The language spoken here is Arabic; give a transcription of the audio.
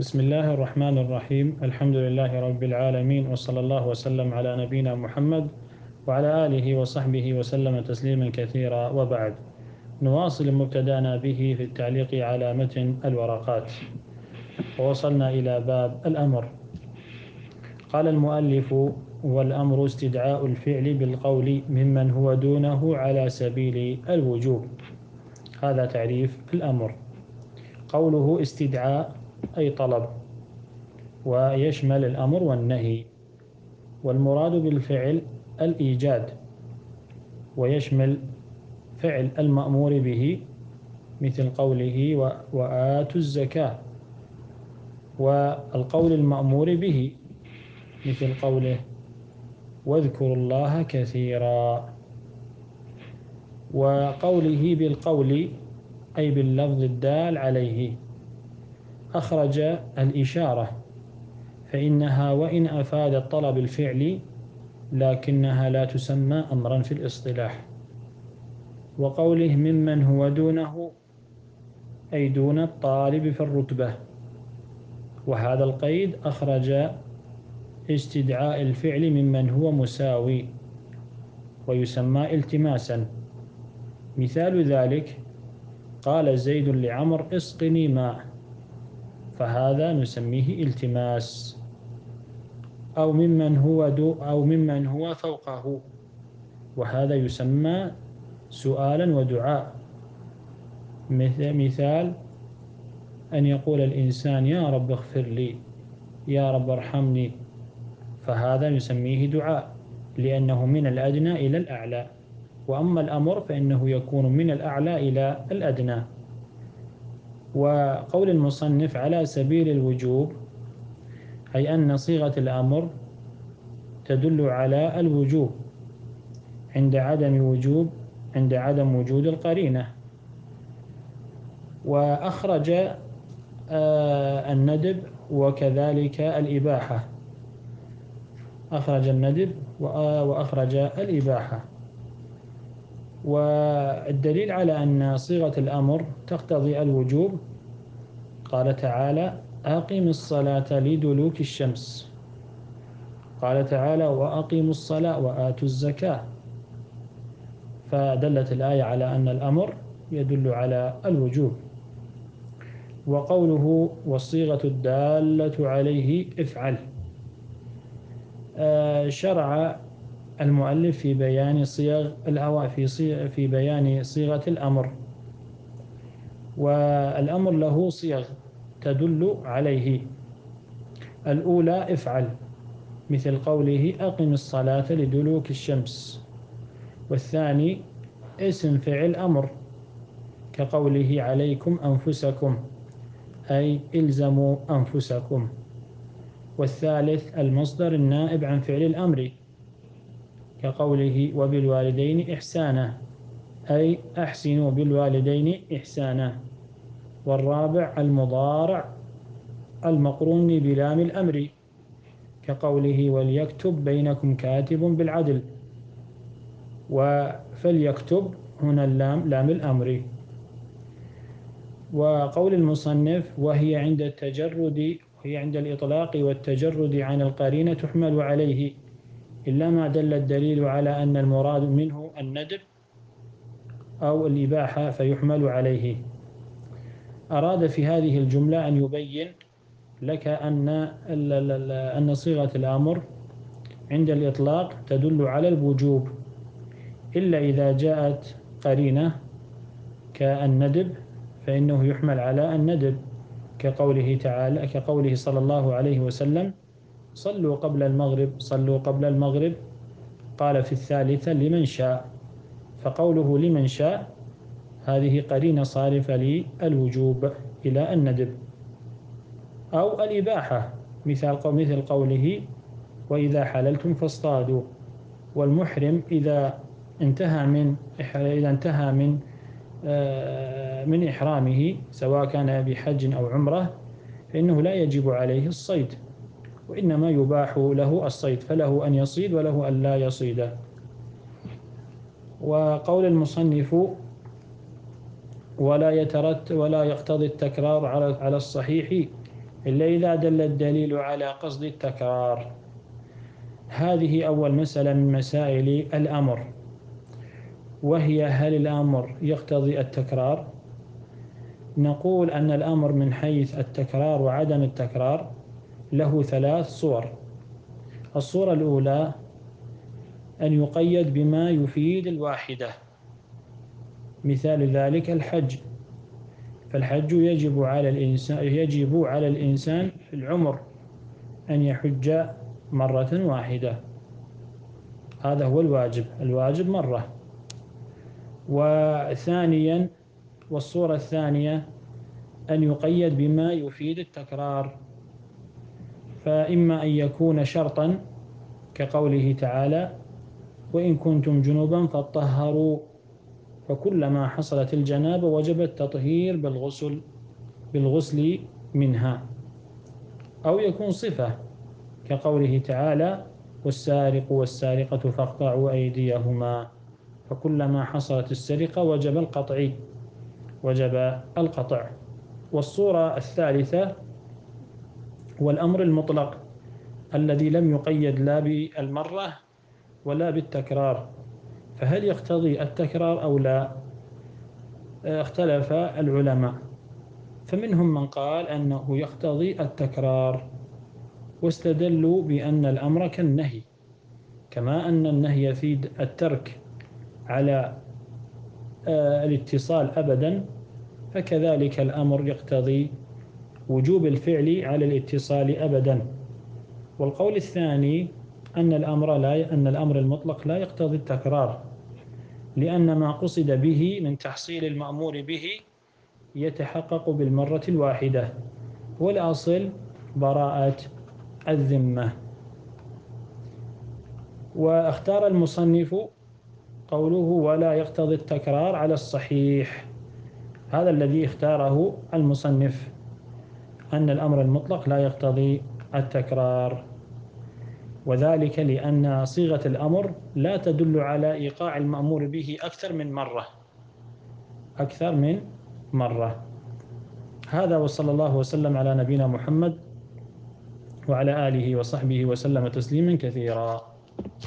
بسم الله الرحمن الرحيم. الحمد لله رب العالمين وصلى الله وسلم على نبينا محمد وعلى آله وصحبه وسلم تسليما كثيرا. وبعد نواصل مبتدأنا به في التعليق على متن الورقات. ووصلنا إلى باب الأمر. قال المؤلف والأمر استدعاء الفعل بالقول ممن هو دونه على سبيل الوجوب. هذا تعريف الأمر. قوله استدعاء أي طلب ويشمل الأمر والنهي. والمراد بالفعل الإيجاد ويشمل فعل المأمور به مثل قوله وآتوا الزكاة والقول المأمور به مثل قوله واذكروا الله كثيرا. وقوله بالقول أي باللفظ الدال عليه. أخرج الإشارة فإنها وإن أفادت طلب الفعل لكنها لا تسمى أمرا في الاصطلاح. وقوله ممن هو دونه أي دون الطالب في الرتبة. وهذا القيد أخرج استدعاء الفعل ممن هو مساوي ويسمى التماسا. مثال ذلك قال زيد لعمر اسقني ماء. فهذا نسميه التماس. أو ممن هو دو أو ممن هو فوقه. وهذا يسمى سؤالا ودعاء. مثال أن يقول الإنسان يا رب اغفر لي يا رب ارحمني. فهذا نسميه دعاء لأنه من الأدنى إلى الأعلى. وأما الأمر فإنه يكون من الأعلى إلى الأدنى. وقول المصنف على سبيل الوجوب أي أن صيغة الأمر تدل على الوجوب عند عدم وجوب عند عدم وجود القرينة. وأخرج آه، الندب وكذلك الإباحة. أخرج الندب وأخرج الإباحة. والدليل على أن صيغة الأمر تقتضي الوجوب قال تعالى أقم الصلاة لدلوك الشمس. قال تعالى وأقيموا الصلاة وآتوا الزكاة. فدلت الآية على أن الأمر يدل على الوجوب. وقوله والصيغة الدالة عليه افعل. آه، شرع المؤلف في بيان صيغ الأواء في صيغ في بيان صيغة الأمر. والأمر له صيغ تدل عليه. الأولى افعل مثل قوله أقم الصلاة لدلوك الشمس. والثاني اسم فعل أمر كقوله عليكم أنفسكم أي إلزموا أنفسكم. والثالث المصدر النائب عن فعل الأمر. كقوله وبالوالدين إحسانا أي أحسنوا بالوالدين إحسانا. والرابع المضارع المقرون بلام الأمر كقوله وليكتب بينكم كاتب بالعدل. وفليكتب هنا اللام لام الأمر. وقول المصنف وهي عند التجرد وهي عند الإطلاق والتجرد عن القرينة تحمل عليه. إلا ما دل الدليل على أن المراد منه الندب أو الإباحة فيحمل عليه. أراد في هذه الجملة أن يبين لك أن أن صيغة الأمر عند الإطلاق تدل على الوجوب إلا إذا جاءت قرينة كالندب فإنه يحمل على الندب كقوله تعالى كقوله صلى الله عليه وسلم صلوا قبل المغرب صلوا قبل المغرب. قال في الثالثة لمن شاء. فقوله لمن شاء هذه قرينة صارفة للوجوب إلى الندب أو الإباحة مثال مثل قوله وإذا حللتم فاصطادوا. والمحرم إذا انتهى من إذا انتهى من آه، من إحرامه سواء كان بحج أو عمرة فإنه لا يجب عليه الصيد. وإنما يباح له الصيد فله أن يصيد وله أن لا يصيد. وقول المصنف ولا يترت ولا يقتضي التكرار على على الصحيح إلا إذا دل الدليل على قصد التكرار. هذه أول مسألة من مسائل الأمر. وهي هل الأمر يقتضي التكرار؟ نقول أن الأمر من حيث التكرار وعدم التكرار. له ثلاث صور. الصورة الأولى أن يقيد بما يفيد الواحدة. مثال ذلك الحج. فالحج يجب على الإنسان يجب على الإنسان في العمر أن يحج مرة واحدة. هذا هو الواجب الواجب مرة. وثانيا والصورة الثانية أن يقيد بما يفيد التكرار. فإما أن يكون شرطا كقوله تعالى وإن كنتم جنوبا فطهروا فكلما حصلت الجنابة وجب التطهير بالغسل بالغسل منها. أو يكون صفة كقوله تعالى والسارق والسارقة فاقطعوا أيديهما فكلما حصلت السرقة وجب القطع وجب القطع. والصورة الثالثة هو الأمر المطلق الذي لم يقيد لا بالمرة ولا بالتكرار. فهل يقتضي التكرار أو لا؟ اختلف العلماء. فمنهم من قال أنه يقتضي التكرار واستدلوا بأن الأمر كالنهي كما أن النهي يفيد الترك على آه، الاتصال أبدا فكذلك الأمر يقتضي وجوب الفعل على الاتصال أبدا. والقول الثاني أن الأمر لا أن الأمر المطلق لا يقتضي التكرار لأن ما قصد به من تحصيل المأمور به يتحقق بالمرة الواحدة. والأصل براءة الذمة. واختار المصنف قوله ولا يقتضي التكرار على الصحيح. هذا الذي اختاره المصنف. أن الأمر المطلق لا يقتضي التكرار. وذلك لأن صيغة الأمر لا تدل على إيقاع المأمور به أكثر من مرة. أكثر من مرة. هذا وصلى الله وسلم على نبينا محمد وعلى آله وصحبه وسلم تسليما كثيرا.